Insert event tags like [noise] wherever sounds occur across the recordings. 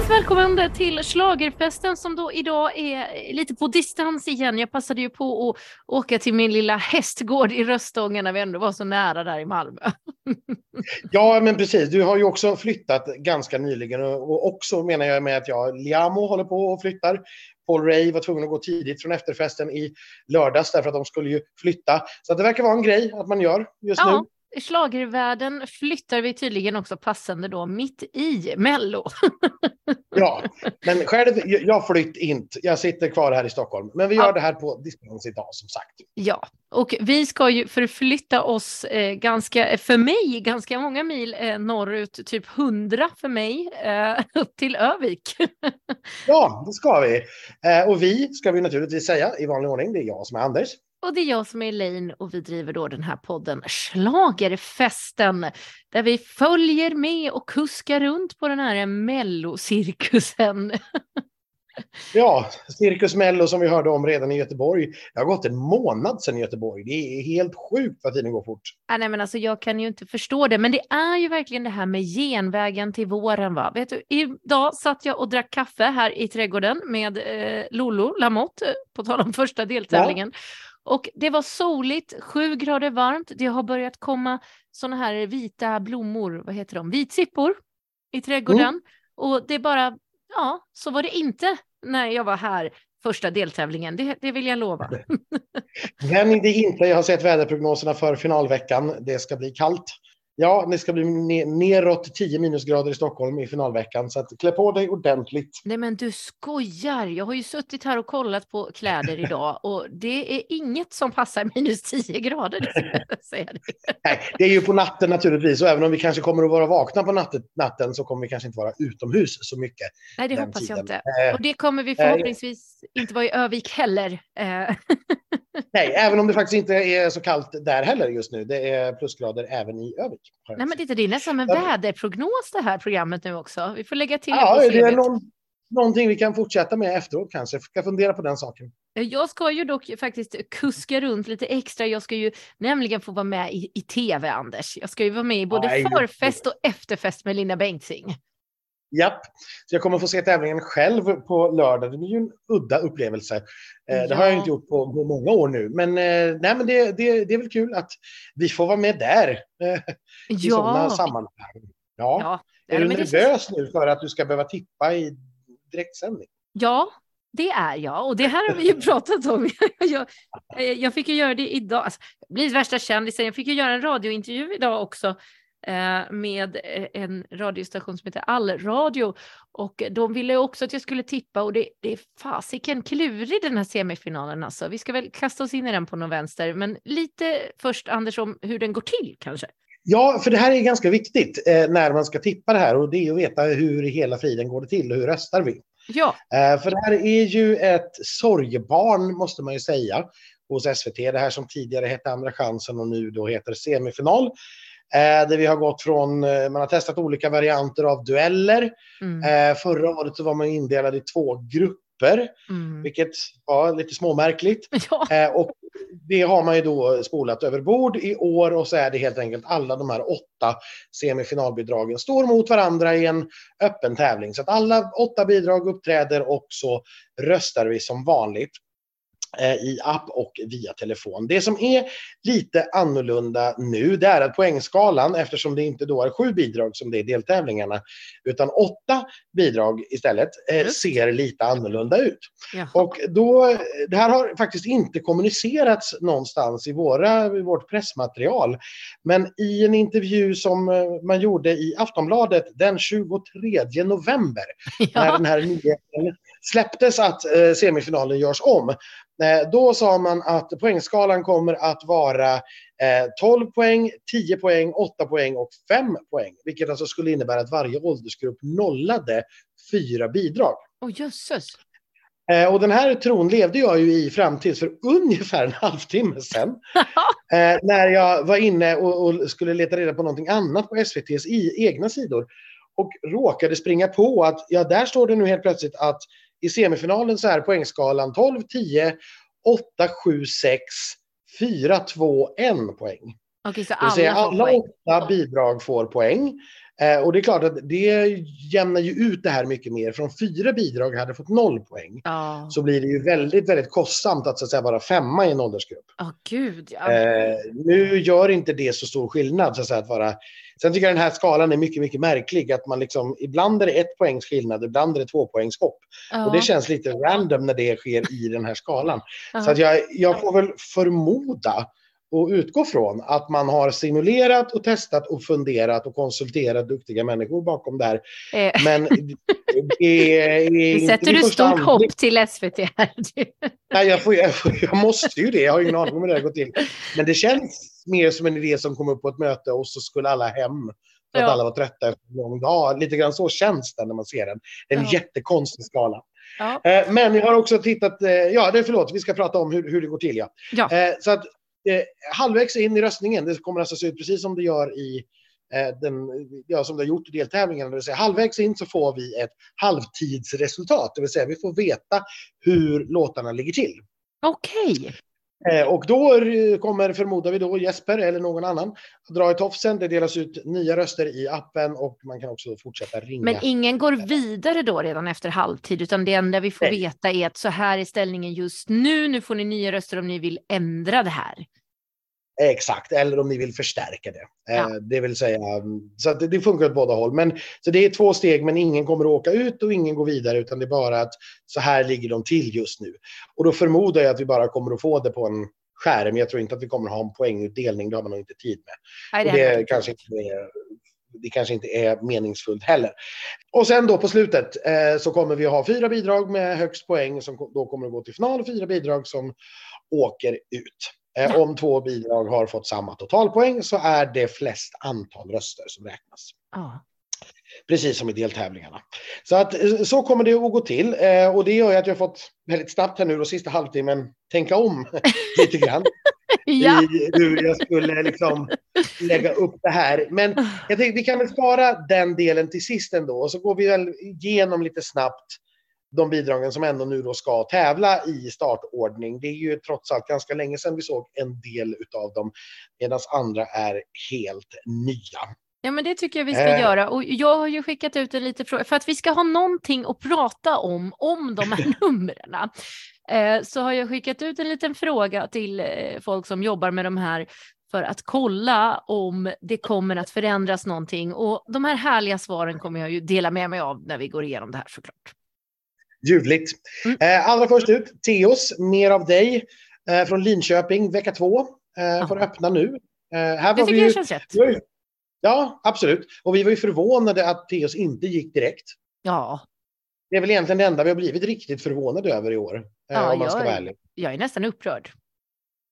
Varmt välkommen till Slagerfesten som då idag är lite på distans igen. Jag passade ju på att åka till min lilla hästgård i Röstånga när vi ändå var så nära där i Malmö. [laughs] Ja, men precis. Du har ju också flyttat ganska nyligen och också menar jag med att jag, Liamo håller på och flyttar. Paul Ray var tvungen att gå tidigt från efterfesten i lördags därför att de skulle ju flytta. Så det verkar vara en grej att man gör just Ja. nu. I schlagervärlden flyttar vi tydligen också passande då mitt i Mello. [laughs] Ja, men själv, jag flytt inte. Jag sitter kvar här i Stockholm. Men vi gör Ja. det här på distans idag som sagt. Ja, och vi ska ju förflytta oss eh, ganska, för mig, ganska många mil eh, norrut, typ 100 för mig, eh, upp [laughs] till Övik. [laughs] Ja, det ska vi. Eh, och vi ska vi naturligtvis säga i vanlig ordning. Det är jag som är Anders. Och det är jag som är Elaine och vi driver då den här podden Schlagerfesten där vi följer med och kuskar runt på den här mellocirkusen. [laughs] Ja, Cirkus Mello som vi hörde om redan i Göteborg. Det har gått en månad sedan i Göteborg. Det är helt sjukt vad tiden går fort. Ah, nej, men alltså, jag kan ju inte förstå det, men det är ju verkligen det här med genvägen till våren. Va? Vet du, idag satt jag och drack kaffe här i trädgården med eh, Lolo Lamotte, på tal om första deltävlingen. Och det var soligt, sju grader varmt. Det har börjat komma såna här vita blommor, vad heter de, vitsippor i trädgården. Och det bara, ja, så var det inte när jag var här första deltävlingen. Det, det vill jag lova. Men det är inte, jag har sett väderprognoserna för finalveckan. Det ska bli kallt. Ja, det ska bli ne- neråt 10 minusgrader i Stockholm i finalveckan. Så att klä på dig ordentligt. Nej men du skojar, jag har ju suttit här och kollat på kläder idag [laughs] och det är inget som passar minus 10 grader. jag säga det. [laughs] Nej, det är ju på natten naturligtvis. Och även om vi kanske kommer att vara vakna på natten, natten så kommer vi kanske inte vara utomhus så mycket. Nej det hoppas jag tiden. inte. Eh, Och det kommer vi förhoppningsvis inte vara i Övik heller. Eh, [laughs] nej, även om det faktiskt inte är så kallt där heller just nu. Det är plusgrader även i Övik. Nej men titta, det är nästan en Ja. väderprognos det här programmet nu också. Vi får lägga till Ja, det är någon, någonting vi kan fortsätta med efteråt kanske. Jag ska fundera på den saken. Jag ska ju dock faktiskt kuska runt lite extra. Jag ska ju nämligen få vara med i, i tv, Anders. Jag ska ju vara med i både Nej, förfest och efterfest med Linda Bengtzing. Japp, så jag kommer få se tävlingen själv på lördag. Det blir ju en udda upplevelse. Eh, Det har jag Ja. inte gjort på, på många år nu. Men, eh, nej, men det, det, det är väl kul att vi får vara med där [laughs] i sådana Ja, sammanhang. Ja. ja. Är du det känns- nervös nu för att du ska behöva tippa i direktsändning? Ja, det är jag och det här har vi ju [laughs] pratat om. [laughs] jag, jag fick ju göra det idag. Alltså, jag blir värsta kändisen. Jag fick ju göra en radiointervju idag också med eh, en radiostation som heter Allradio och de ville också att jag skulle tippa och det, det är fasiken klurig den här semifinalen alltså. Vi ska väl kasta oss in i den på någon vänster, men lite först Anders om hur den går till kanske. Ja, för det här är ganska viktigt eh, när man ska tippa det här och det är att veta hur hela friden går det till och hur röstar vi? Ja, Eh, för det här är ju ett sorgebarn måste man ju säga hos SVT. Det här som tidigare hette Andra chansen och nu då heter semifinal. Eh, där vi har gått från, eh, man har testat olika varianter av dueller. mm, Eh, förra året så var man indelad i två grupper, mm. vilket var lite småmärkligt. [laughs] ja. Eh, och det har man ju då spolat över bord i år och så är det helt enkelt alla de här åtta semifinalbidragen står mot varandra i en öppen tävling. Så att alla åtta bidrag uppträder och så röstar vi som vanligt i app och via telefon. Det som är lite annorlunda nu det är att poängskalan, eftersom det inte då är sju bidrag som det är i deltävlingarna, utan åtta bidrag istället, eh, Just. ser lite annorlunda ut. Jaha. Och då, det här har faktiskt inte kommunicerats någonstans i, våra, i vårt pressmaterial. Men i en intervju som eh, man gjorde i Aftonbladet den 23 november, när ja. den här nyheten släpptes att eh, semifinalen görs om. Eh, då sa man att poängskalan kommer att vara eh, 12 poäng, 10 poäng, 8 poäng och 5 poäng. Vilket alltså skulle innebära att varje åldersgrupp nollade fyra bidrag. Åh jösses. Eh, och den här tron levde jag ju i fram tills för ungefär en halvtimme sedan. [laughs] Eh, när jag var inne och, och skulle leta reda på någonting annat på SVTs i, egna sidor. Och råkade springa på att, ja där står det nu helt plötsligt att i semifinalen så är poängskalan 12, 10, 8, 7, 6, 4, 2, 1 poäng. Okej, så vill säga alla alla åtta bidrag får poäng. Eh, och det är klart att det jämnar ju ut det här mycket mer. Från fyra bidrag hade fått noll poäng. Ja, Så blir det ju väldigt, väldigt kostsamt att, så att säga, vara femma i en åldersgrupp. Åh, gud ja. Eh, nu gör inte det så stor skillnad. Så att, säga, att vara... Sen tycker jag den här skalan är mycket, mycket märklig. Att man liksom, ibland är det ett poängs skillnad, ibland är det två poängs hopp. ja. Och det känns lite random när det sker i den här skalan. ja. Så att jag, jag får väl förmoda och utgå från att man har simulerat och testat och funderat och konsulterat duktiga människor bakom det här. Eh, Men det är [laughs] inte sätter du stort anledning. hopp till SVT här. [laughs] Nej, jag, får, jag, får, jag måste ju det. Jag har ingen aning om hur det här går till. Men det känns mer som en idé som kom upp på ett möte och så skulle alla hem. För att Ja. alla var trötta efter en lång dag. Lite grann så känns det när man ser den. Det är en Ja. jättekonstig skala. Ja. Eh, Men jag har också tittat, eh, ja det förlåt, vi ska prata om hur, hur det går till. Ja. Ja. Eh, Så att eh, halvvägs in i röstningen, det kommer alltså se ut precis som det gör i eh, den, ja, som det har gjort i deltävlingen. Det vill säga halvvägs in så får vi ett halvtidsresultat, det vill säga vi får veta hur låtarna ligger till. Okej. Okay. Och då eh, kommer, förmodar vi då, Jesper eller någon annan dra i tofsen. Det delas ut nya röster i appen och man kan också fortsätta ringa. Men ingen går vidare då redan efter halvtid, utan det enda vi får Nej. veta är att så här är ställningen just nu. Nu får ni nya röster om ni vill ändra det här. Exakt, eller om ni vill förstärka det. Eh, Ja. Det vill säga, så att det, det funkar åt båda håll. Men, så det är två steg, men ingen kommer att åka ut och ingen går vidare, utan det är bara att så här ligger de till just nu. Och då förmodar jag att vi bara kommer att få det på en skärm. Jag tror inte att vi kommer att ha en poängutdelning, det har man nog inte tid med. Nej, det det, kanske inte är, det kanske inte är meningsfullt heller. Och sen då på slutet eh, så kommer vi att ha fyra bidrag med högst poäng som då kommer att gå till final och fyra bidrag som åker ut. Eh, om två bidrag har fått samma totalpoäng så är det flest antal röster som räknas. ja. Precis som i deltävlingarna. Så, att, eh, så kommer det att gå till. Eh, och det gör att jag fått väldigt snabbt här nu då sista halvtimmen tänka om [laughs] lite grann [laughs] ja. i hur jag skulle liksom lägga upp det här. Men jag tänkte vi kan väl spara den delen till sist ändå. Och så går vi väl igenom lite snabbt de bidragen som ändå nu då ska tävla i startordning. Det är ju trots allt ganska länge sedan vi såg en del av dem, medan andra är helt nya. Ja, men det tycker jag vi ska Eh. göra. Och jag har ju skickat ut en liten fråga, för att vi ska ha någonting att prata om, om de här [laughs] numren. Eh, så har jag skickat ut en liten fråga till eh, folk som jobbar med de här för att kolla om det kommer att förändras någonting. Och de här härliga svaren kommer jag ju dela med mig av när vi går igenom det här såklart. Ljuvligt. Mm. Eh, allra först ut, Teos, mer av dig. Eh, från Linköping, vecka två. Eh, får öppna nu. Eh, här Det var vi tycker ju, jag känns rätt. vi ju- Ja, absolut. Och vi var ju förvånade att Teos inte gick direkt. Ja, Det är väl egentligen det enda vi har blivit riktigt förvånade över i år. eh, Ja, om man ska jag vara är- ärlig. jag är nästan upprörd.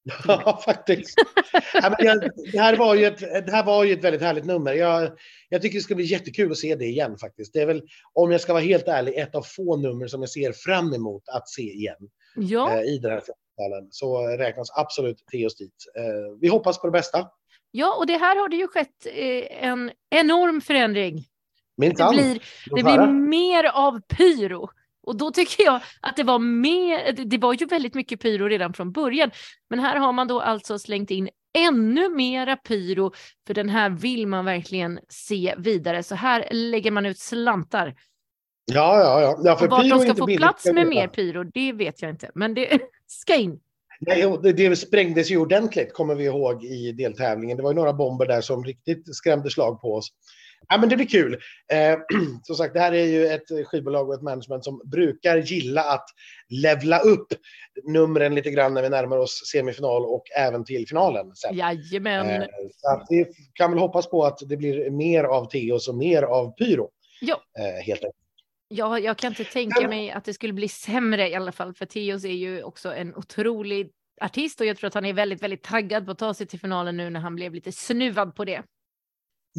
Ja, [laughs] faktiskt. ja, men jag, det, här var ju ett, det här var ju ett väldigt härligt nummer. Jag, jag tycker det ska bli jättekul att se det igen faktiskt. Det är väl, om jag ska vara helt ärlig, ett av få nummer som jag ser fram emot att se igen Ja, eh, i den här festivalen. Så räknas absolut Teos dit. Eh, vi hoppas på det bästa. ja, och det här har det ju skett eh, en enorm förändring. Det Minsann. blir, Låt det blir mer av pyro. Och då tycker jag att det var mer, det- var ju väldigt mycket pyro redan från början. Men här har man då alltså slängt in ännu mera pyro, för den här vill man verkligen se vidare. Så här lägger man ut slantar. Ja, ja, ja. ja för vart pyro de ska få billigt, plats med mer pyro, det vet jag inte. Men det [laughs] ska in. Nej, det, det sprängdes ju ordentligt, kommer vi ihåg, i deltävlingen. Det var ju några bomber där som riktigt skrämde slag på oss. Ja, men det blir kul. Eh, [clears throat] som sagt, det här är ju ett skivbolag och ett management som brukar gilla att levla upp numren lite grann när vi närmar oss semifinal och även till finalen. Sen. Jajamän. Eh, så att vi kan väl hoppas på att det blir mer av Teos och mer av Pyro. Ja. Eh, helt enkelt. Ja, jag kan inte tänka mig att det skulle bli sämre i alla fall, för Theos är ju också en otrolig artist och jag tror att han är väldigt, väldigt taggad på att ta sig till finalen nu när han blev lite snuvad på det.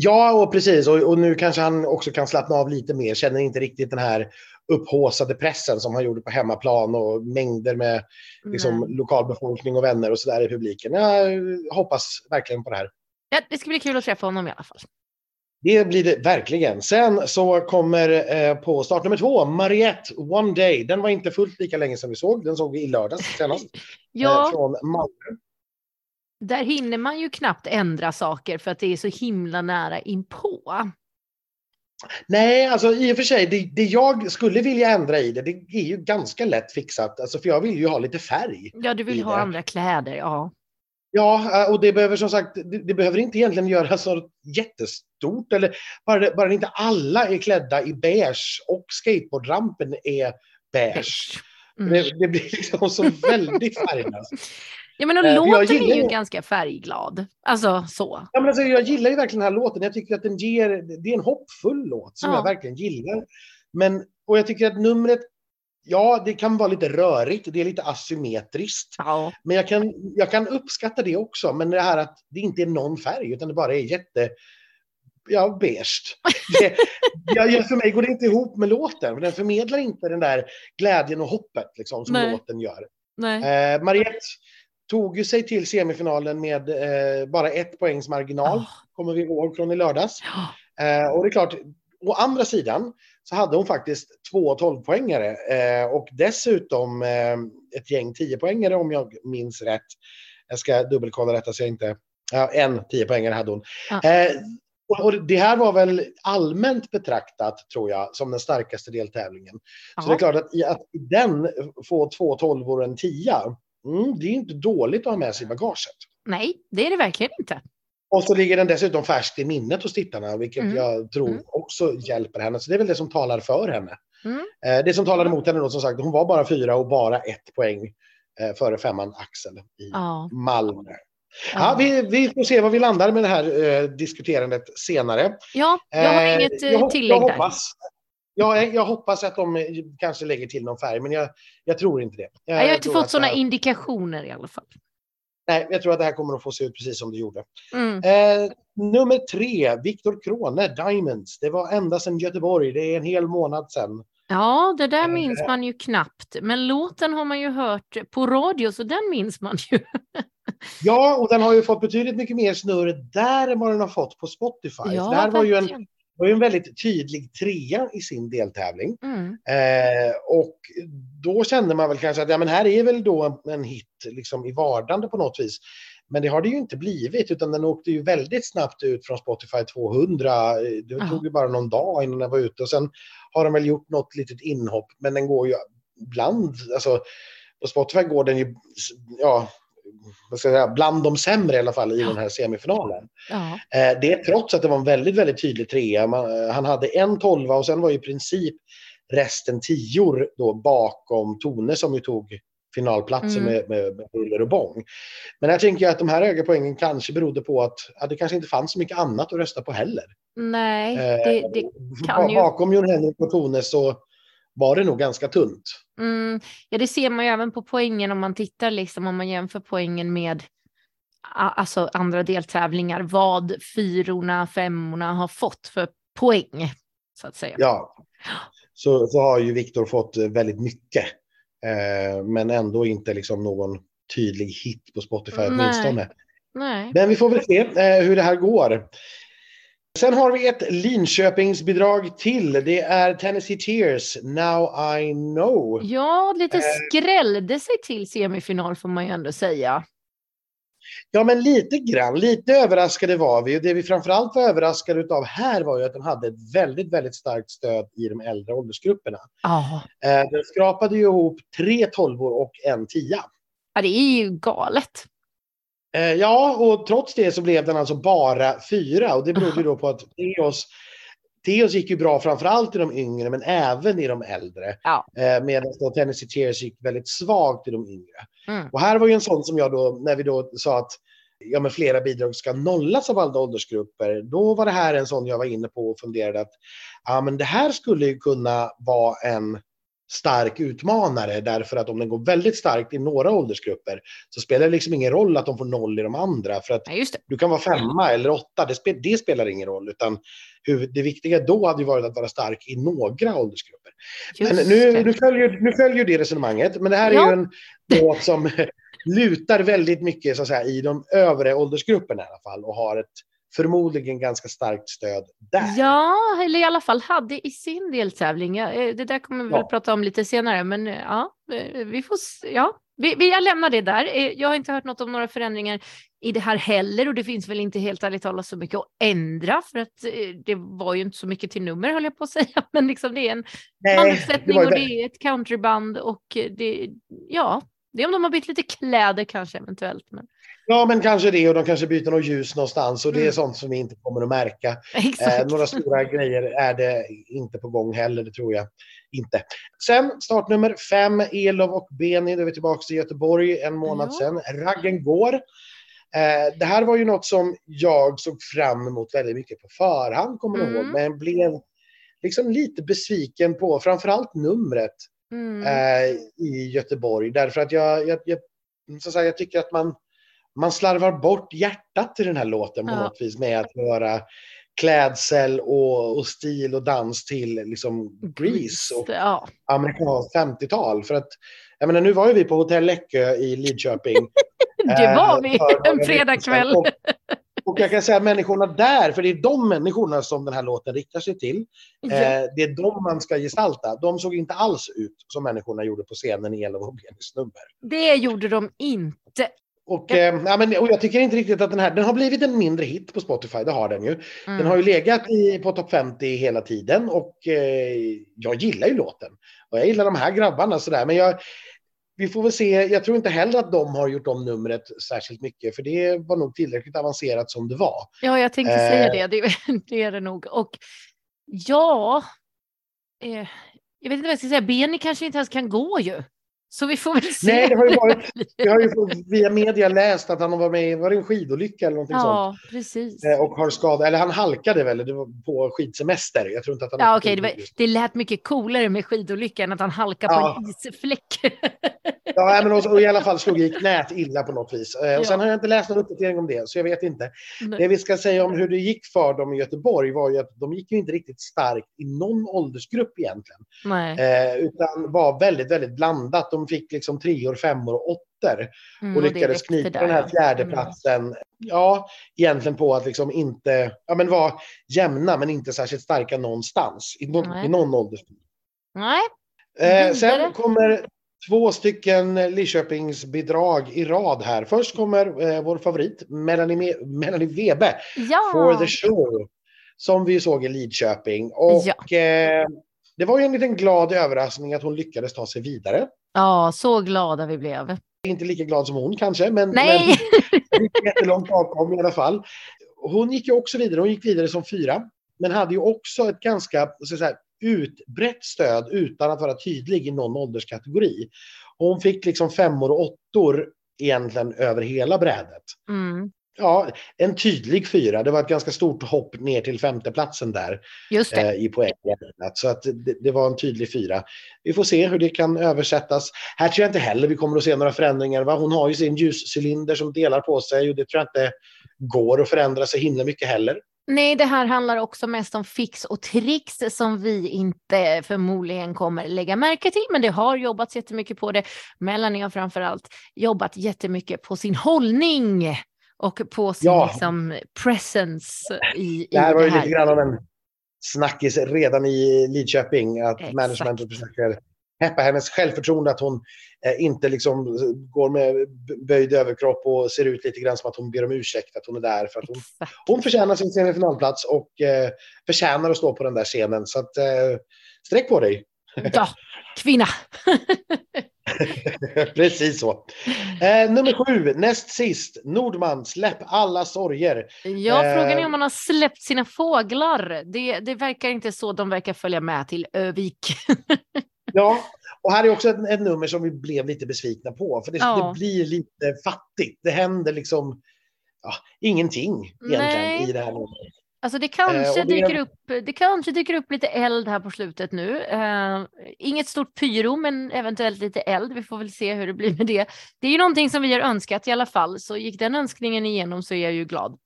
Ja, och precis. Och, och nu kanske han också kan slappna av lite mer. Känner inte riktigt den här upphåsade pressen som han gjorde på hemmaplan och mängder med liksom, lokalbefolkning och vänner och sådär i publiken. Jag hoppas verkligen på det här. Ja, det ska bli kul att träffa honom i alla fall. Det blir det verkligen. Sen så kommer eh, på start nummer två, Mariette One Day. Den var inte fullt lika länge som vi såg. Den såg vi i lördags senast. [laughs] Ja, Eh, från Malmö. Där hinner man ju knappt ändra saker för att det är så himla nära inpå. Nej, alltså i och för sig, det, det, jag skulle vilja ändra i det, det är ju ganska lätt fixat. Alltså, för jag vill ju ha lite färg. Ja, du vill ha det. andra kläder, ja. Ja, och det behöver som sagt, det, det behöver inte egentligen göras så jättestort. Eller bara, bara inte alla är klädda i beige och skateboardrampen är beige. Mm. Det, det, blir liksom så väldigt färglöst. [laughs] Ja, men och eh, låten är ju ganska färgglad. Alltså så. Ja, men alltså, jag gillar ju verkligen den här låten. Jag tycker att den ger, det är en hoppfull låt som ja. jag verkligen gillar. Men, och jag tycker att numret, ja, det kan vara lite rörigt. Det är lite asymmetriskt. Ja. Men jag kan, jag kan uppskatta det också. Men det här att det inte är någon färg, utan det bara är jätte ja, beige. Det, jag, för mig går det inte ihop med låten, för den förmedlar inte den där glädjen och hoppet liksom, som Nej. låten gör. Nej. Eh, Mariette tog ju sig till semifinalen med eh, bara ett poängs marginal, oh. kommer vi ihåg från i lördags. Oh. Eh, och det är klart, å andra sidan så hade hon faktiskt två 12-poängare eh, och dessutom eh, ett gäng 10-poängare om jag minns rätt. Jag ska dubbelkolla detta så jag inte... Ja, en 10-poängare hade hon. Oh. Och det här var väl allmänt betraktat, tror jag, som den starkaste deltävlingen. Så det är klart att i, att i den få två tolvor och en tia, mm, det är inte dåligt att ha med sig i bagaget. Nej, det är det verkligen inte. Och så ligger den dessutom färskt i minnet hos tittarna, vilket mm. jag tror mm. också hjälper henne. Så det är väl det som talar för henne. Mm. Eh, det som talar emot henne då, som sagt, hon var bara fyra och bara ett poäng eh, före femman Axel i ja. Malmö. Ja, vi, vi får se var vi landar med det här eh, diskuterandet senare. Ja, jag har eh, inget jag, tillägg jag hoppas, jag, jag hoppas att de kanske lägger till någon färg, men jag, jag tror inte det. Jag, jag har inte fått sådana här... indikationer i alla fall. Nej, jag tror att det här kommer att få se ut precis som det gjorde. Mm. Eh, nummer tre, Viktor Krone, Diamonds. Det var ända sedan Göteborg, det är en hel månad sedan. Ja, det där eh, minns man ju knappt. Men låten har man ju hört på radio, så den minns man ju. [laughs] Ja, och den har ju fått betydligt mycket mer snurr där än vad den har fått på Spotify. Ja, det här var ju en, var ju en väldigt tydlig trea i sin deltävling. Mm. Eh, och då kände man väl kanske att ja, men här är väl då en hit liksom i vardande på något vis. Men det har det ju inte blivit, utan den åkte ju väldigt snabbt ut från Spotify 200. Det tog ju bara någon dag innan den var ute och sen har de väl gjort något litet inhopp, men den går ju bland, alltså på Spotify går den ju, ja, vad ska jag säga, bland de sämre i alla fall i ja. den här semifinalen. Ja. Eh, det trots att det var en väldigt, väldigt tydlig trea. Man, han hade en tolva och sen var i princip resten tior då bakom Tone som ju tog finalplatsen mm. med, med, med buller och bång. Men jag tänker att de här höga poängen kanske berodde på att ja, det kanske inte fanns så mycket annat att rösta på heller. Nej, det, det eh, kan ju... Bakom Jon Henrik och Tone så var det nog ganska tunt. Mm, ja, det ser man ju även på poängen om man tittar, liksom, om man jämför poängen med alltså andra deltävlingar, vad fyrorna, femmorna har fått för poäng, så att säga. Ja, så, så har ju Viktor fått väldigt mycket, eh, men ändå inte liksom någon tydlig hit på Spotify åtminstone. Nej. Men vi får väl se eh, hur det här går. Sen har vi ett Linköpingsbidrag till. Det är Tennessee Tears, Now I know. Ja, lite eh. skrällde sig till semifinal får man ju ändå säga. Ja, men lite grann. Lite överraskade var vi. Det vi framförallt var överraskade av här var ju att den hade ett väldigt, väldigt starkt stöd i de äldre åldersgrupperna. Oh. Den skrapade ju ihop tre tolvor och en tia. Ja, det är ju galet. Eh, ja, och trots det så blev den alltså bara fyra och det berodde då på att [laughs] Theos Theos gick ju bra framförallt i de yngre, men även i de äldre. Ja. Eh, medan då Tennessee Tears gick väldigt svagt i de yngre. Mm. Och här var ju en sån som jag då, när vi då sa att ja, men flera bidrag ska nollas av alla åldersgrupper, då var det här en sån jag var inne på och funderade att ja, men det här skulle ju kunna vara en stark utmanare därför att om den går väldigt starkt i några åldersgrupper så spelar det liksom ingen roll att de får noll i de andra. För att ja, du kan vara femma eller åtta, det, spel, det spelar ingen roll. Utan huvud, det viktiga då hade ju varit att vara stark i några åldersgrupper. Just men nu, nu, följer, nu följer det resonemanget, men det här ja. är ju en låt som [laughs] lutar väldigt mycket så att säga, i de övre åldersgrupperna i alla fall och har ett förmodligen ganska starkt stöd där. Ja, eller i alla fall hade i sin deltävling. Eh, det där kommer vi väl prata om lite senare, men eh, ja, eh, vi får ja, vi, vi, jag lämnar det där. Jag har inte hört något om några förändringar i det här heller och det finns väl inte helt ärligt talat så mycket att ändra för att det var ju inte så mycket till nummer höll jag på att [laughs] säga. Men liksom det är en mansättning och det är ett countryband och det, ja, det är om de har bytt lite kläder kanske eventuellt. Men... Ja, men kanske det och de kanske byter något ljus någonstans och det är mm. sånt som vi inte kommer att märka. [laughs] Eh, några stora grejer är det inte på gång heller, det tror jag inte. Sen startnummer fem, Elov och Beni, då är vi tillbaka i Göteborg en månad ja. sedan. Raggen går. Eh, det här var ju något som jag såg fram emot väldigt mycket på förhand, kommer mm. ihåg, men blev liksom lite besviken på framförallt numret mm. eh, i Göteborg. Därför att jag, jag, jag, så att säga, jag tycker att man, man slarvar bort hjärtat i den här låten på ja. något vis med att göra klädsel och, och, stil och dans till liksom Grease och ja. amerikanskt 50-tal. För att, jag menar, nu var ju vi på Hotell Läckö i Lidköping. [laughs] det var eh, vi en fredagkväll. Och, och jag kan säga att människorna där, för det är de människorna som den här låten riktar sig till. Ja. Eh, det är de man ska gestalta. De såg inte alls ut som människorna gjorde på scenen i Ella Wohlbenis nummer. Det gjorde de inte. Och, eh, ja, men, och jag tycker inte riktigt att den här, den har blivit en mindre hit på Spotify, det har den ju. Mm. Den har ju legat i, på topp 50 hela tiden och eh, jag gillar ju låten. Och jag gillar de här grabbarna sådär, men jag, vi får väl se. Jag tror inte heller att de har gjort om numret särskilt mycket, för det var nog tillräckligt avancerat som det var. Ja, jag tänkte eh. säga det. det. [laughs] Det är det nog. Och ja, eh, jag vet inte vad jag ska säga. Benny kanske inte ens kan gå ju. Så vi får väl se. Nej, det har ju varit, vi har ju via media läst att han var med i var det en skidolycka eller någonting ja, sånt. Ja, precis. Eh, och har skadat, eller han halkade väl det var på skidsemester. Jag tror inte att han... Ja, okej, okay, det, det lät mycket coolare med skidolycka än att han halkade ja. på en isfläck. ja, men och, och, i alla fall slog i knät illa på något vis. Eh, och sen har jag inte läst någon uppdatering om det, så jag vet inte. Nej. Det vi ska säga om hur det gick för dem i Göteborg var ju att de gick ju inte riktigt starkt i någon åldersgrupp egentligen. Eh, utan var väldigt, väldigt blandat. De fick liksom treor, femmor och åttor. Mm, och lyckades knipa där, den här fjärdeplatsen. Mm. Ja, egentligen på att liksom inte, ja men vara jämna men inte särskilt starka någonstans. I, no, i någon åldersgrupp. Nej. Eh, sen kommer två stycken Lidköpingsbidrag i rad här. Först kommer eh, vår favorit Melanie, Melanie Webe, ja. For the Show, som vi såg i Lidköping. Och ja. eh, det var ju en liten glad överraskning att hon lyckades ta sig vidare. Ja, så glada vi blev. Inte lika glad som hon kanske, men, Nej. [laughs] men jättelångt bakom i alla fall. Hon gick ju också vidare, hon gick vidare som fyra, men hade ju också ett ganska så att säga, utbrett stöd utan att vara tydlig i någon ålderskategori. Hon fick liksom femmor och åttor egentligen över hela brädet. Mm. Ja, en tydlig fyra. Det var ett ganska stort hopp ner till femteplatsen där eh, i poäng. Så att det, det, var en tydlig fyra. Vi får se hur det kan översättas. Här tror jag inte heller vi kommer att se några förändringar. Va? Hon har ju sin ljuscylinder som delar på sig och det tror jag inte går att förändra så himla mycket heller. Nej, det här handlar också mest om fix och tricks som vi inte förmodligen kommer lägga märke till, men det har jobbats jättemycket på det. Melanie har framför allt jobbat jättemycket på sin hållning och på sin ja. liksom, presence i, i det här. var ju lite grann av en snackis redan i Lidköping, att Exakt. managementet försöker peppa hennes självförtroende, att hon eh, inte liksom går med böjd överkropp och ser ut lite grann som att hon ber om ursäkt att hon är där. För att hon, hon förtjänar sin semifinalplats och eh, förtjänar att stå på den där scenen. Så att, eh, sträck på dig! Ja, kvinna! [laughs] [laughs] Precis så. Eh, nummer sju, näst sist. Nordman, släpp alla sorger. Ja, eh, frågan är om man har släppt sina fåglar. Det, det verkar inte så. De verkar följa med till Övik. [laughs] Ja, och här är också ett, ett, nummer som vi blev lite besvikna på. För det, ja. det blir lite fattigt. Det händer liksom ja, ingenting egentligen Nej. i det här numret. Alltså det kanske, eh, det... Dyker upp, det kanske dyker upp lite eld här på slutet nu. Eh, inget stort pyro, men eventuellt lite eld. Vi får väl se hur det blir med det. Det är ju någonting som vi har önskat i alla fall, så gick den önskningen igenom så är jag ju glad.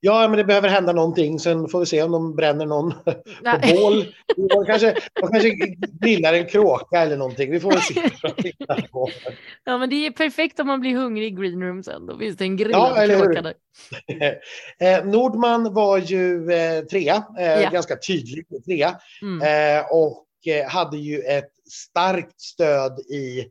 Ja, men det behöver hända någonting. Sen får vi se om de bränner någon på bål. De kanske, de kanske grillar en kråka eller någonting. Vi får väl se. [laughs] ja, men det är perfekt om man blir hungrig i greenroom sen. Då finns det en grillad ja, kråka där. [laughs] eh, Nordman var ju eh, trea, eh, ja. ganska tydlig trea. Mm. Eh, och eh, hade ju ett starkt stöd i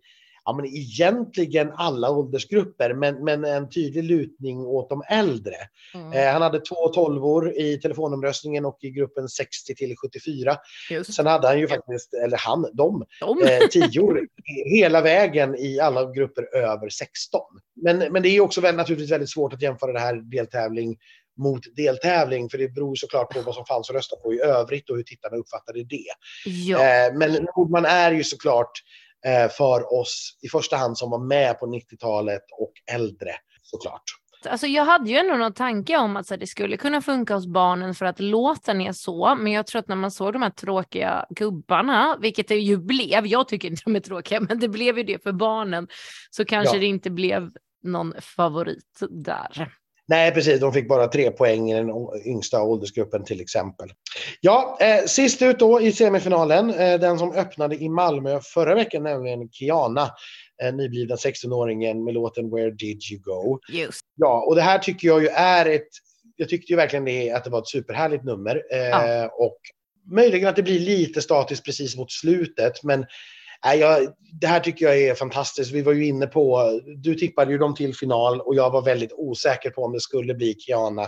ja, men egentligen alla åldersgrupper, men, men en tydlig lutning åt de äldre. Mm. Eh, han hade två tolvor i telefonomröstningen och i gruppen 60 till 74. Just. Sen hade han ju faktiskt, eller han, de, de. Eh, tior hela vägen i alla grupper över 16. Men, men det är också väl, naturligtvis väldigt svårt att jämföra det här deltävling mot deltävling, för det beror såklart på vad som fanns att rösta på i övrigt och hur tittarna uppfattade det. Ja. Eh, men Nordman är ju såklart för oss i första hand som var med på 90-talet och äldre såklart. Alltså jag hade ju ändå någon tanke om att det skulle kunna funka hos barnen för att låten är så, men jag tror att när man såg de här tråkiga gubbarna, vilket det ju blev, jag tycker inte de är tråkiga, [laughs] men det blev ju det för barnen, så kanske ja. det inte blev någon favorit där. Nej, precis. De fick bara tre poäng i den yngsta åldersgruppen till exempel. Ja, eh, sist ut då i semifinalen, eh, den som öppnade i Malmö förra veckan, nämligen Kiana, eh, nyblivna 16-åringen med låten Where did you go? Just. Ja, och det här tycker jag ju är ett, jag tyckte ju verkligen det, att det var ett superhärligt nummer. Eh, ja. Och möjligen att det blir lite statiskt precis mot slutet, men Nej, jag, det här tycker jag är fantastiskt. Vi var ju inne på, du tippade ju dem till final och jag var väldigt osäker på om det skulle bli Kiana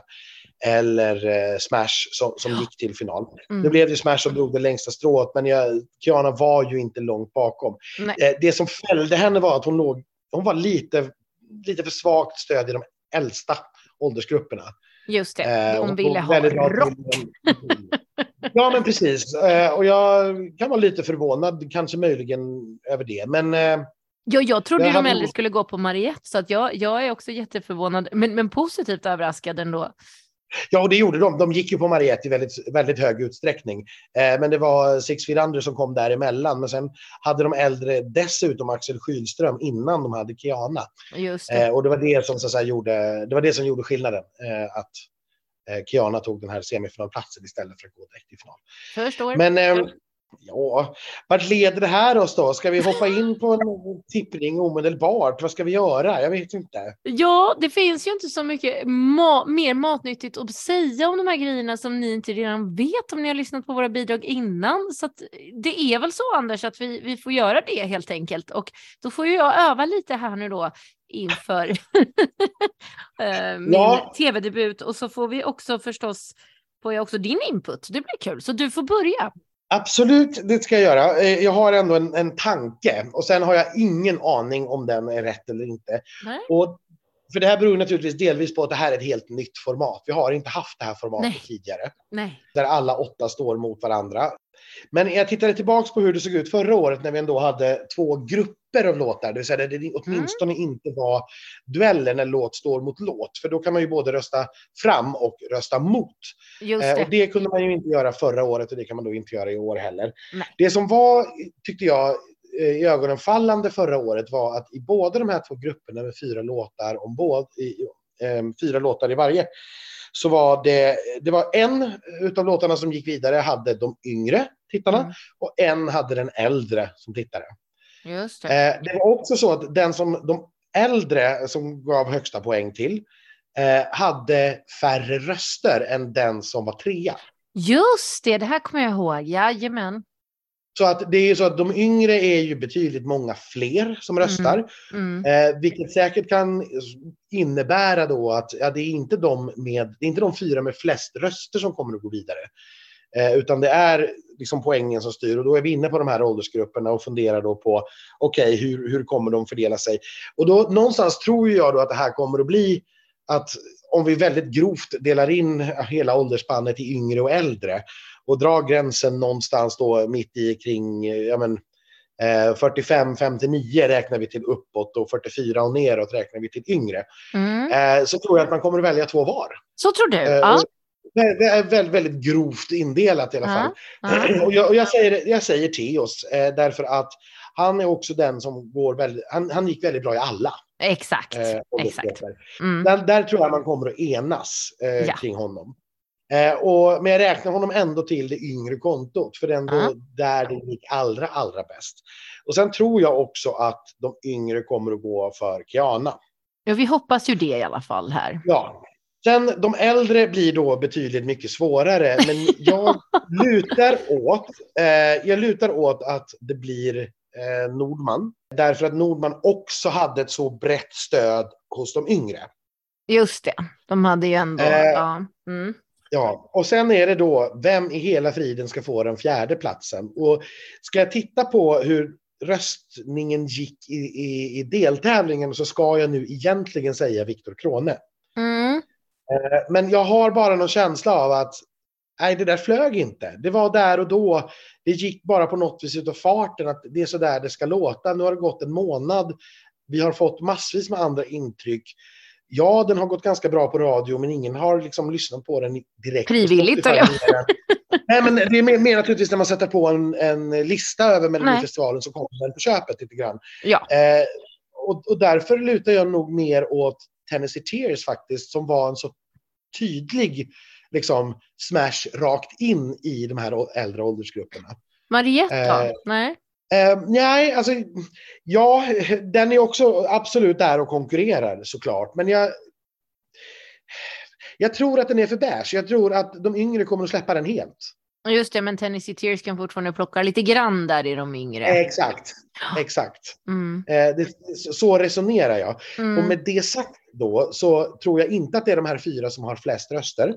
eller eh, Smash som, som gick till final. Mm. Nu blev det Smash som drog det längsta strået, men jag, Kiana var ju inte långt bakom. Eh, det som fällde henne var att hon, låg, hon var lite, lite för svagt stöd i de äldsta åldersgrupperna. Just det, eh, hon ville ha rock. [laughs] [laughs] Ja, men precis. Eh, och jag kan vara lite förvånad, kanske möjligen över det. Men eh, Ja, jag trodde ju de äldre skulle gå på Mariette, så att jag, jag är också jätteförvånad, men, men positivt överraskad ändå. Ja, och det gjorde de. De gick ju på Mariette i väldigt, väldigt hög utsträckning. Eh, men det var Six Feet Under som kom däremellan. Men sen hade de äldre dessutom Axel Skylström innan de hade Kiana. Just det. Eh, och det var det som så att säga, gjorde, det var det som gjorde skillnaden. Eh, att Kiana tog den här semifinalplatsen istället för att gå direkt i final. Förstår. Men eh, ja, vart leder det här oss då? Ska vi hoppa in på en [laughs] tippning omedelbart? Vad ska vi göra? Jag vet inte. Ja, det finns ju inte så mycket ma mer matnyttigt att säga om de här grejerna som ni inte redan vet om ni har lyssnat på våra bidrag innan. Så det är väl så Anders att vi, vi får göra det helt enkelt. Och då får ju jag öva lite här nu då inför [laughs] eh, min ja. tv-debut och så får vi också förstås, får jag också din input. Det blir kul, så du får börja. Absolut, det ska jag göra. Eh, jag har ändå en, en tanke och sen har jag ingen aning om den är rätt eller inte. Nej. Och för det här beror naturligtvis delvis på att det här är ett helt nytt format. Vi har inte haft det här formatet Nej. tidigare. Nej. Där alla åtta står mot varandra. Men jag tittade tillbaka på hur det såg ut förra året när vi ändå hade två grupper av låtar. Det vill säga där det åtminstone mm. inte var dueller när låt står mot låt. För då kan man ju både rösta fram och rösta mot. Just det. Eh, och det kunde man ju inte göra förra året och det kan man då inte göra i år heller. Nej. Det som var, tyckte jag, eh, i ögonen fallande förra året var att i båda de här två grupperna med fyra låtar om båda, eh, fyra låtar i varje, så var det, det var en utav låtarna som gick vidare hade de yngre tittarna mm. och en hade den äldre som tittare. Just det. Eh, det var också så att den som de äldre som gav högsta poäng till eh, hade färre röster än den som var trea. Just det, det här kommer jag ihåg. Jajamän. Så att det är så att de yngre är ju betydligt många fler som mm. röstar. Mm. Mm. Eh, vilket säkert kan innebära då att ja, det, är inte de med, det är inte de fyra med flest röster som kommer att gå vidare. Eh, utan det är liksom poängen som styr och då är vi inne på de här åldersgrupperna och funderar då på okej, okay, hur, hur kommer de fördela sig? Och då någonstans tror jag då att det här kommer att bli att om vi väldigt grovt delar in hela åldersspannet i yngre och äldre och drar gränsen någonstans då mitt i kring ja men, eh, 45-59 räknar vi till uppåt och 44 och neråt räknar vi till yngre. Mm. Eh, så tror jag att man kommer att välja två var. Så tror du? Eh, ja. Det är väldigt, väldigt grovt indelat i alla fall. Ja. [clears throat] Och, jag, och jag, säger, jag säger Teos eh, därför att han är också den som går väldigt, han, han gick väldigt bra i alla. Exakt. Eh, exakt. Mm. Där, där, tror jag man kommer att enas eh, ja. kring honom. Eh, och, men jag räknar honom ändå till det yngre kontot, för det är ändå uh -huh. där det gick allra, allra bäst. Och sen tror jag också att de yngre kommer att gå för Kiana. Ja, vi hoppas ju det i alla fall här. Ja. Sen de äldre blir då betydligt mycket svårare, men jag [laughs] lutar åt, eh, jag lutar åt att det blir eh, Nordman. Därför att Nordman också hade ett så brett stöd hos de yngre. Just det, de hade ju ändå... Eh, ja. Mm. Ja, och sen är det då vem i hela friden ska få den fjärde platsen. Och ska jag titta på hur röstningen gick i, i, i deltävlingen så ska jag nu egentligen säga Viktor Krone. Eh, Men jag har bara någon känsla av att nej, det där flög inte. Det var där och då. Det gick bara på något vis utav farten att det är så där det ska låta. Nu har det gått en månad. Vi har fått massvis med andra intryck. Ja, den har gått ganska bra på radio, men ingen har liksom lyssnat på den direkt. Frivilligt, eller? Nej, men det är mer, mer naturligtvis när man sätter på en, en lista över Melodifestivalen så kommer den på köpet lite grann. Ja. Eh, och, och därför lutar jag nog mer åt Tennessee Tears faktiskt, som var en så tydlig liksom, smash rakt in i de här äldre åldersgrupperna. Mariette då? Eh, Nej. Eh, nej, alltså, ja, [laughs] den är också absolut där och konkurrerar såklart. Men jag, jag tror att den är för beige. Jag tror att de yngre kommer att släppa den helt. Just det, men Tennessee Tears kan fortfarande plocka lite grann där i de yngre. Exakt, exakt. Mm. Eh, det, så resonerar jag. Mm. Och med det sagt då så tror jag inte att det är de här fyra som har flest röster.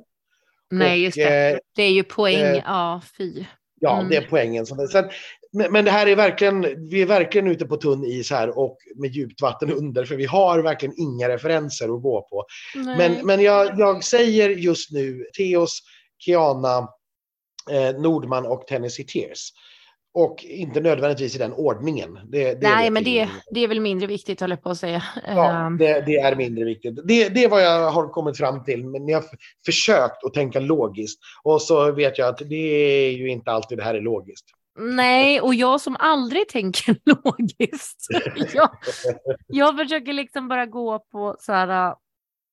Nej, och, just det. eh, Det är ju poäng. eh, ja, fy. Ja, Mm. det är poängen. Som, sen, men, men det här är verkligen, vi är verkligen ute på tunn is här och med djupt vatten under, för vi har verkligen inga referenser att gå på. Nej. Men, men jag, jag säger just nu Theos, Kiana, eh, Nordman och Tennessee Tears. Och inte nödvändigtvis i den ordningen. Det, det Nej, men det, det är väl mindre viktigt, håller jag på att säga. Ja, Ehm, det, det är mindre viktigt. Det, det är vad jag har kommit fram till, men jag har försökt att tänka logiskt. Och så vet jag att det är ju inte alltid det här är logiskt. Nej, och jag som aldrig tänker [laughs] logiskt. [laughs] jag, jag försöker liksom bara gå på så här.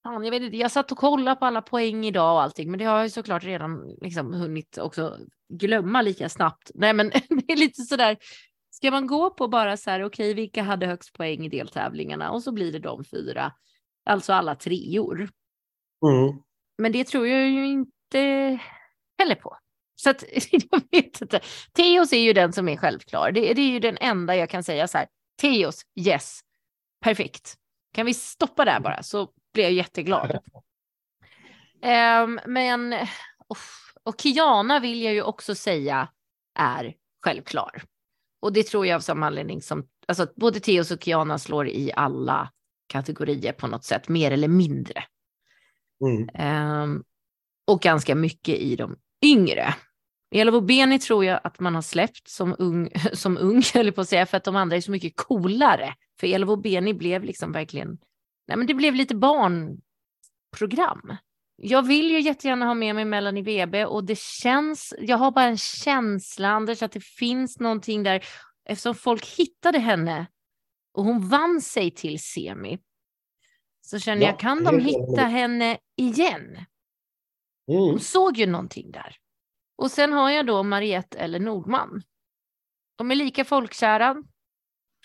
Fan, jag, vet inte, jag satt och kollade på alla poäng idag och allting, men det har jag ju såklart redan liksom hunnit också glömma lika snabbt. Nej, men [laughs] det är lite så där. Ska man gå på bara så här, okej, vilka hade högst poäng i deltävlingarna? Och så blir det de fyra, alltså alla treor. Mm. Men det tror jag ju inte heller på. Så att, [laughs] jag vet inte. Teos är ju den som är självklar. Det, det är ju den enda jag kan säga så här. Teos, yes. Perfekt. Kan vi stoppa där bara så blir jag jätteglad. [laughs] Ehm, men, och Kiana vill jag ju också säga är självklar. Och det tror jag av samma anledning som, alltså både Teos och Kiana slår i alla kategorier på något sätt, mer eller mindre. Mm. Ehm, och ganska mycket i de yngre. Elof Beni tror jag att man har släppt som ung, [laughs] som ung eller på att säga, för att de andra är så mycket coolare. För Elof Beni blev liksom verkligen, nej men det blev lite barnprogram. Jag vill ju jättegärna ha med mig Melanie Webe och det känns, jag har bara en känsla Anders att det finns någonting där eftersom folk hittade henne och hon vann sig till semi. Så känner Ja, jag, kan de hitta henne igen? Mm. Hon såg ju någonting där. Och sen har jag då Mariette eller Nordman. De är lika folkkära.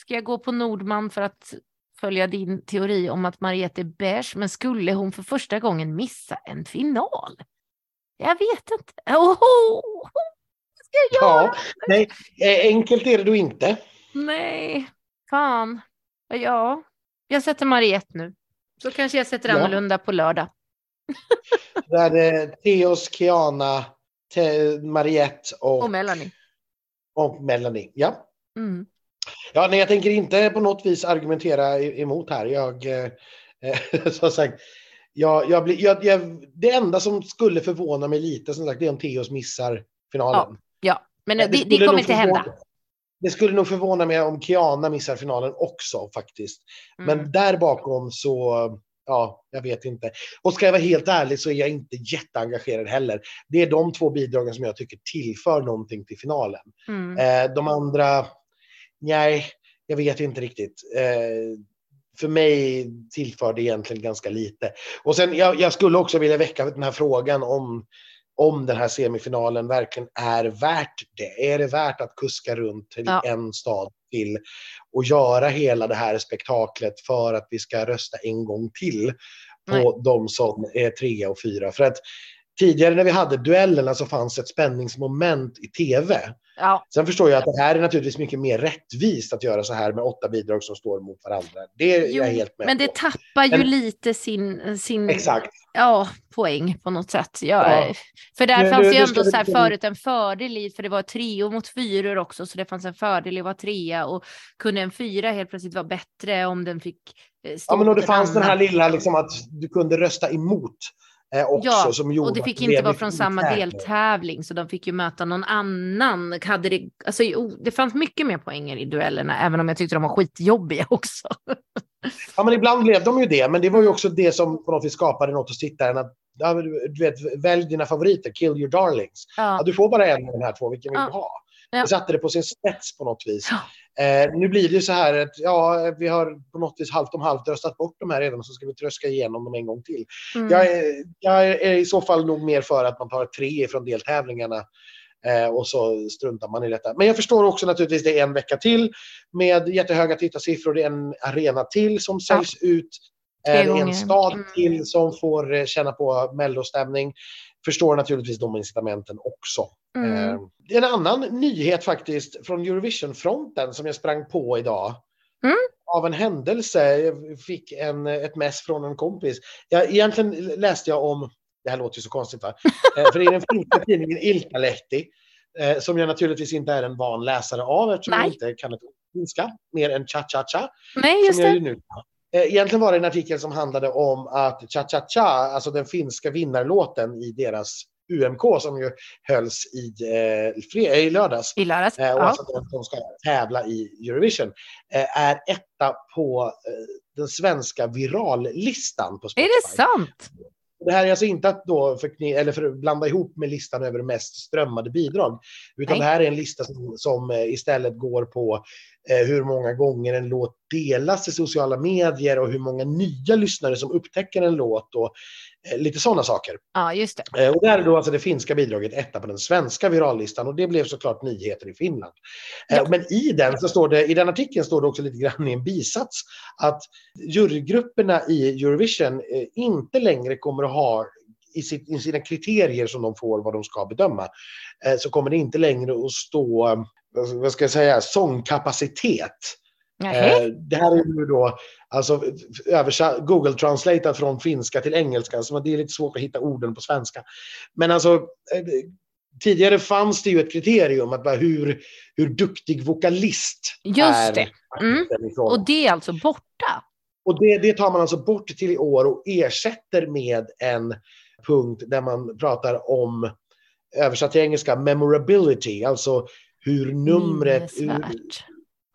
Ska jag gå på Nordman för att följa din teori om att Mariette är beige, men skulle hon för första gången missa en final? Jag vet inte. Oh, vad ska jag göra? Ja, nej, eh, enkelt är det då inte. Nej, fan. Ja, jag sätter Mariette nu. Så kanske jag sätter Ja. annorlunda på lördag. [laughs] Där är Theos, Kiana, Te- Mariette och, Och Melanie. och Melanie. Ja. Mm. Ja, nej, jag tänker inte på något vis argumentera emot här. Jag, eh, eh, [laughs] som sagt, jag, jag blir, jag, jag, det enda som skulle förvåna mig lite, som sagt, det är om Theos missar finalen. Ja, men det, det, skulle kommer inte förvåna- hända. Det skulle nog förvåna mig om Kiana missar finalen också faktiskt. Mm. Men där bakom så, ja, jag vet inte. Och ska jag vara helt ärlig så är jag inte jätteengagerad heller. Det är de två bidragen som jag tycker tillför någonting till finalen. Mm. Eh, de andra, nej, jag vet inte riktigt. Eh, för mig tillför det egentligen ganska lite. Och sen, jag, jag skulle också vilja väcka den här frågan om, om den här semifinalen verkligen är värt det. Är det värt att kuska runt till Ja. en stad till och göra hela det här spektaklet för att vi ska rösta en gång till på Nej. de som är trea och fyra? För att tidigare när vi hade duellerna så fanns ett spänningsmoment i tv. Ja. Sen förstår jag att det här är naturligtvis mycket mer rättvist att göra så här med åtta bidrag som står mot varandra. Det är Jo, jag helt med Men det på. tappar ju Men- lite sin, sin Exakt. ja, poäng på något sätt. Ja, Ja. För där Nu- fanns nu- ju ändå så här förut en fördel i, för det var trio mot fyror också, så det fanns en fördel i att vara trea och kunde en fyra helt plötsligt vara bättre om den fick eh, Ja, men och det en fanns den här annan. lilla liksom att du kunde rösta emot också. Ja, som gjorde Och det fick inte vara från samma deltävling, så de fick ju möta någon annan. Hade det, alltså, det fanns mycket mer poänger i duellerna, även om jag tyckte de var skitjobbiga [laughs] också. Ja, men ibland blev de ju det. Men det var ju också det som på något vis skapade något hos tittaren. Att, du vet, välj dina favoriter, kill your darlings. Ja, Ja, du får bara en av de här två, vilken vill du ha? Ja. Det satte det på sin spets på något vis. Ja. Eh, nu blir det ju så här att ja, vi har på något vis halvt om halvt röstat bort de här redan och så ska vi tröska igenom dem en gång till. mm. Jag, är, jag är i så fall nog mer för att man tar tre från deltävlingarna eh, och så struntar man i detta. Men jag förstår också naturligtvis det är en vecka till med jättehöga tittarsiffror. Det är en arena till som säljs ut. Tre Eh, det är en stad Mm. till som får eh, känna på mellostämning. Förstår naturligtvis de incitamenten också. Mm. Eh, det är en annan nyhet faktiskt från Eurovision-fronten som jag sprang på idag. Mm. Av en händelse jag fick en, ett mess från en kompis. Jag, egentligen läste jag om, det här låter ju så konstigt va? [laughs] Eh, För det är den finska tidningen Iltalehti. eh, Som jag naturligtvis inte är en van läsare av eftersom jag Nej. inte kan ett finska mer än cha-cha-cha. Nej, just Som jag det. ju nu kan. Eh, Egentligen var det en artikel som handlade om att Cha Cha Cha, alltså den finska vinnarlåten i deras UMK som ju hölls i, eh, fre- i lördags. I lördags. Eh, och Ja. alltså de som ska tävla i Eurovision eh, är etta på eh, den svenska virallistan på Spotify. Är det sant? Det här är alltså inte att då förkni- eller för blanda ihop med listan över mest strömmade bidrag. Utan Nej. det här är en lista som, som eh, istället går på eh, hur många gånger en låt delas i sociala medier och hur många nya lyssnare som upptäcker en låt och eh, lite sådana saker. Ja, just det. Eh, och där är då alltså det finska bidraget etta på den svenska virallistan och det blev såklart nyheter i Finland. Eh, Ja. Men i den, så står det, i den artikeln står det också lite grann i en bisats att jurygrupperna i Eurovision eh, inte längre kommer att ha i, sina kriterier som de får vad de ska bedöma eh, så kommer det inte längre att stå eh, vad- ska jag säga, sångkapacitet. Nej. Eh, Det här är ju då alltså, Google translatat från finska till engelska, så det är lite svårt att hitta orden på svenska. Men alltså, eh, tidigare fanns det ju ett kriterium att bara hur, hur duktig vokalist Just är det. Mm. Och det är alltså borta. Och det, det tar man alltså bort till i år och ersätter med en punkt där man pratar om, översatt till engelska, memorability, alltså hur numret, hur.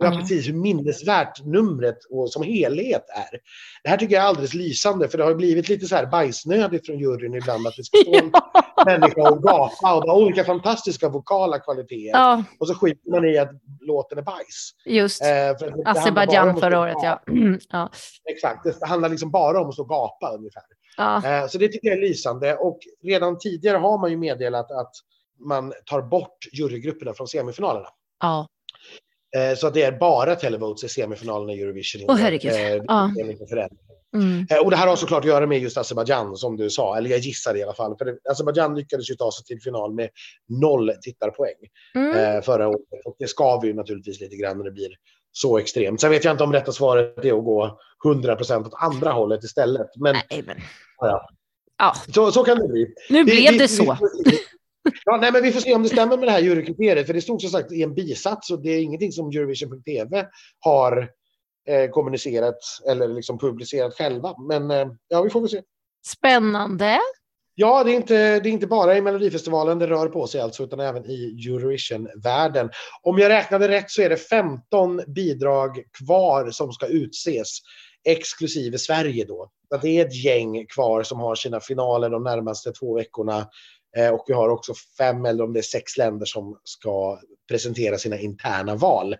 Ja, Mm. precis. Hur minnesvärt numret och som helhet är. Det här tycker jag är alldeles lysande, för det har blivit lite så här bajsnödigt från juryn ibland att det ska stå en [laughs] [laughs] människa och gapa och ha olika fantastiska vokala kvaliteter. Ja, Och så skiter man i att låten är bajs. just. Eh, för bara Azerbajdzjan förra året, ja. ja. Exakt, det handlar liksom bara om att stå och gapa ungefär. ja. Eh, Så det tycker jag är lysande. Och redan tidigare har man ju meddelat att man tar bort jurygrupperna från semifinalerna. ja. Eh, Så att det är bara televotes i semifinalerna i Eurovision. Åh, år. herregud. Eh, det Ja. Mm. Eh, Och det här har såklart att göra med just Azerbajdzjan som du sa, eller jag gissar i alla fall. För det- Azerbajdzjan lyckades ju ta sig till final med noll tittarpoäng Mm. eh, förra året. Och det skaver ju naturligtvis lite grann när det blir så extremt. Sen vet jag inte om rätta svaret är att gå 100% åt andra hållet istället. Men Nej, men ja, ja, så, så kan det bli. nu blev det vi- så. Ja, nej, men vi får se om det stämmer med det här jurykriteriet. För det stod som sagt i en bisats och det är ingenting som Eurovision.tv har eh, kommunicerat eller liksom publicerat själva. Men eh, ja, vi får väl se. Spännande. Ja, det är, inte, det är inte bara i Melodifestivalen det rör på sig alltså, utan även i Eurovision-världen. Om jag räknade rätt så är det 15 bidrag kvar som ska utses, exklusive Sverige då. Så det är ett gäng kvar som har sina finaler de närmaste två veckorna. Eh, och vi har också fem eller om det är sex länder som ska presentera sina interna val.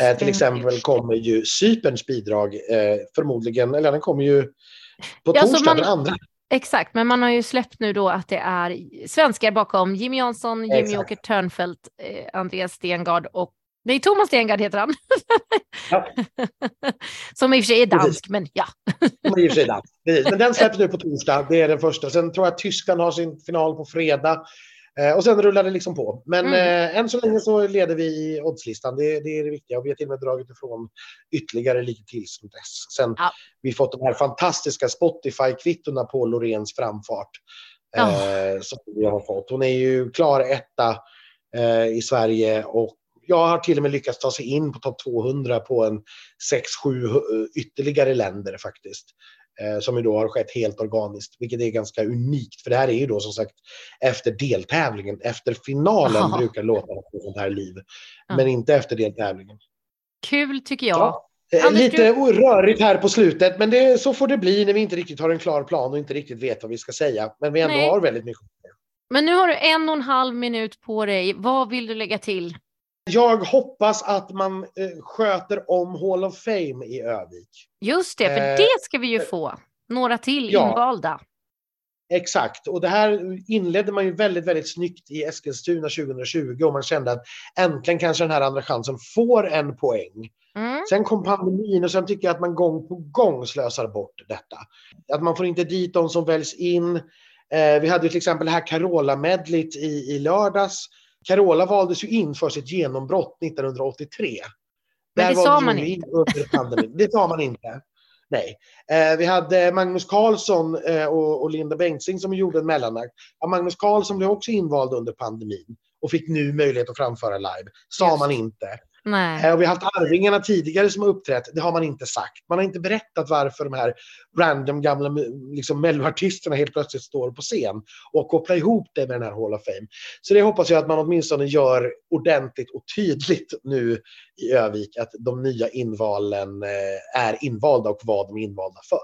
Eh, till exempel kommer ju Cyperns bidrag eh, förmodligen, eller den kommer ju på Ja, torsdag, man- den andra. Exakt, men man har ju släppt nu då att det är svenskar bakom Jimmy Jansson, Jimmy. Åker Törnfeldt, eh, Andreas Stengard och Nej, Thomas Stengard heter han. Ja. [laughs] Som i och för sig är dansk, Precis. men ja. Som i och för sig dansk. Precis. Men den släpps nu på torsdag. Det är den första. Sen tror jag att Tyskland har sin final på fredag. Eh, och sen rullar det liksom på. Men Mm. eh, än så länge så leder vi i oddslistan. Det, det är det viktiga. Och vi har till och med dragit ifrån ytterligare lite till som dess. Sen Ja. vi fått de här fantastiska Spotify-kvittona på Lorens framfart. Eh, Som vi har fått. Hon är ju klar etta eh, i Sverige och jag har till och med lyckats ta sig in på topp 200 på en 6-7 ytterligare länder faktiskt. Eh, som ju då har skett helt organiskt, vilket är ganska unikt. För det här är ju då som sagt efter deltävlingen. Efter finalen Aha. brukar låta på sånt här liv. Ja. Men inte efter deltävlingen. Kul tycker jag. Ja. Eh, Anders, Lite rörigt här på slutet, men det, så får det bli när vi inte riktigt har en klar plan och inte riktigt vet vad vi ska säga. Men vi ändå Nej. har väldigt mycket. Men nu har du en och en halv minut på dig. Vad vill du lägga till? Jag hoppas att man eh, sköter om Hall of Fame i Övik. Just det, för Eh, det ska vi ju få. Några till ja. invalda. Exakt, och det här inledde man ju väldigt, väldigt snyggt i Eskilstuna 2020 och man kände att äntligen kanske den här andra chansen får en poäng. Mm. Sen kom pandemin och sen tycker jag att man gång på gång slösar bort detta. Att man får inte dit de som väljs in. Eh, vi hade ju till exempel det här Carola-medlet i, i lördags. Carola valdes ju in för sitt genombrott 1983. Men det Där sa man inte. in Under pandemin. Det sa man inte. Nej. Eh, vi hade Magnus Carlsson eh, och, och Linda Bengtzing som gjorde en mellanakt. Ja, Magnus Carlsson blev också invald under pandemin och fick nu möjlighet att framföra live. Sa Just. man inte. Nej. Eh, Och vi har haft Arvingarna tidigare som har uppträtt. Det har man inte sagt. Man har inte berättat varför de här random gamla liksom, melloartisterna helt plötsligt står på scen och kopplar ihop det med den här Hall of Fame. Så det hoppas jag att man åtminstone gör ordentligt och tydligt nu i Övik att de nya invalen eh, är invalda och vad de är invalda för.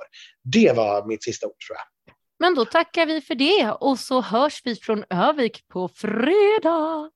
Det var mitt sista ord tror jag. Men då tackar vi för det och så hörs vi från Övik på fredag.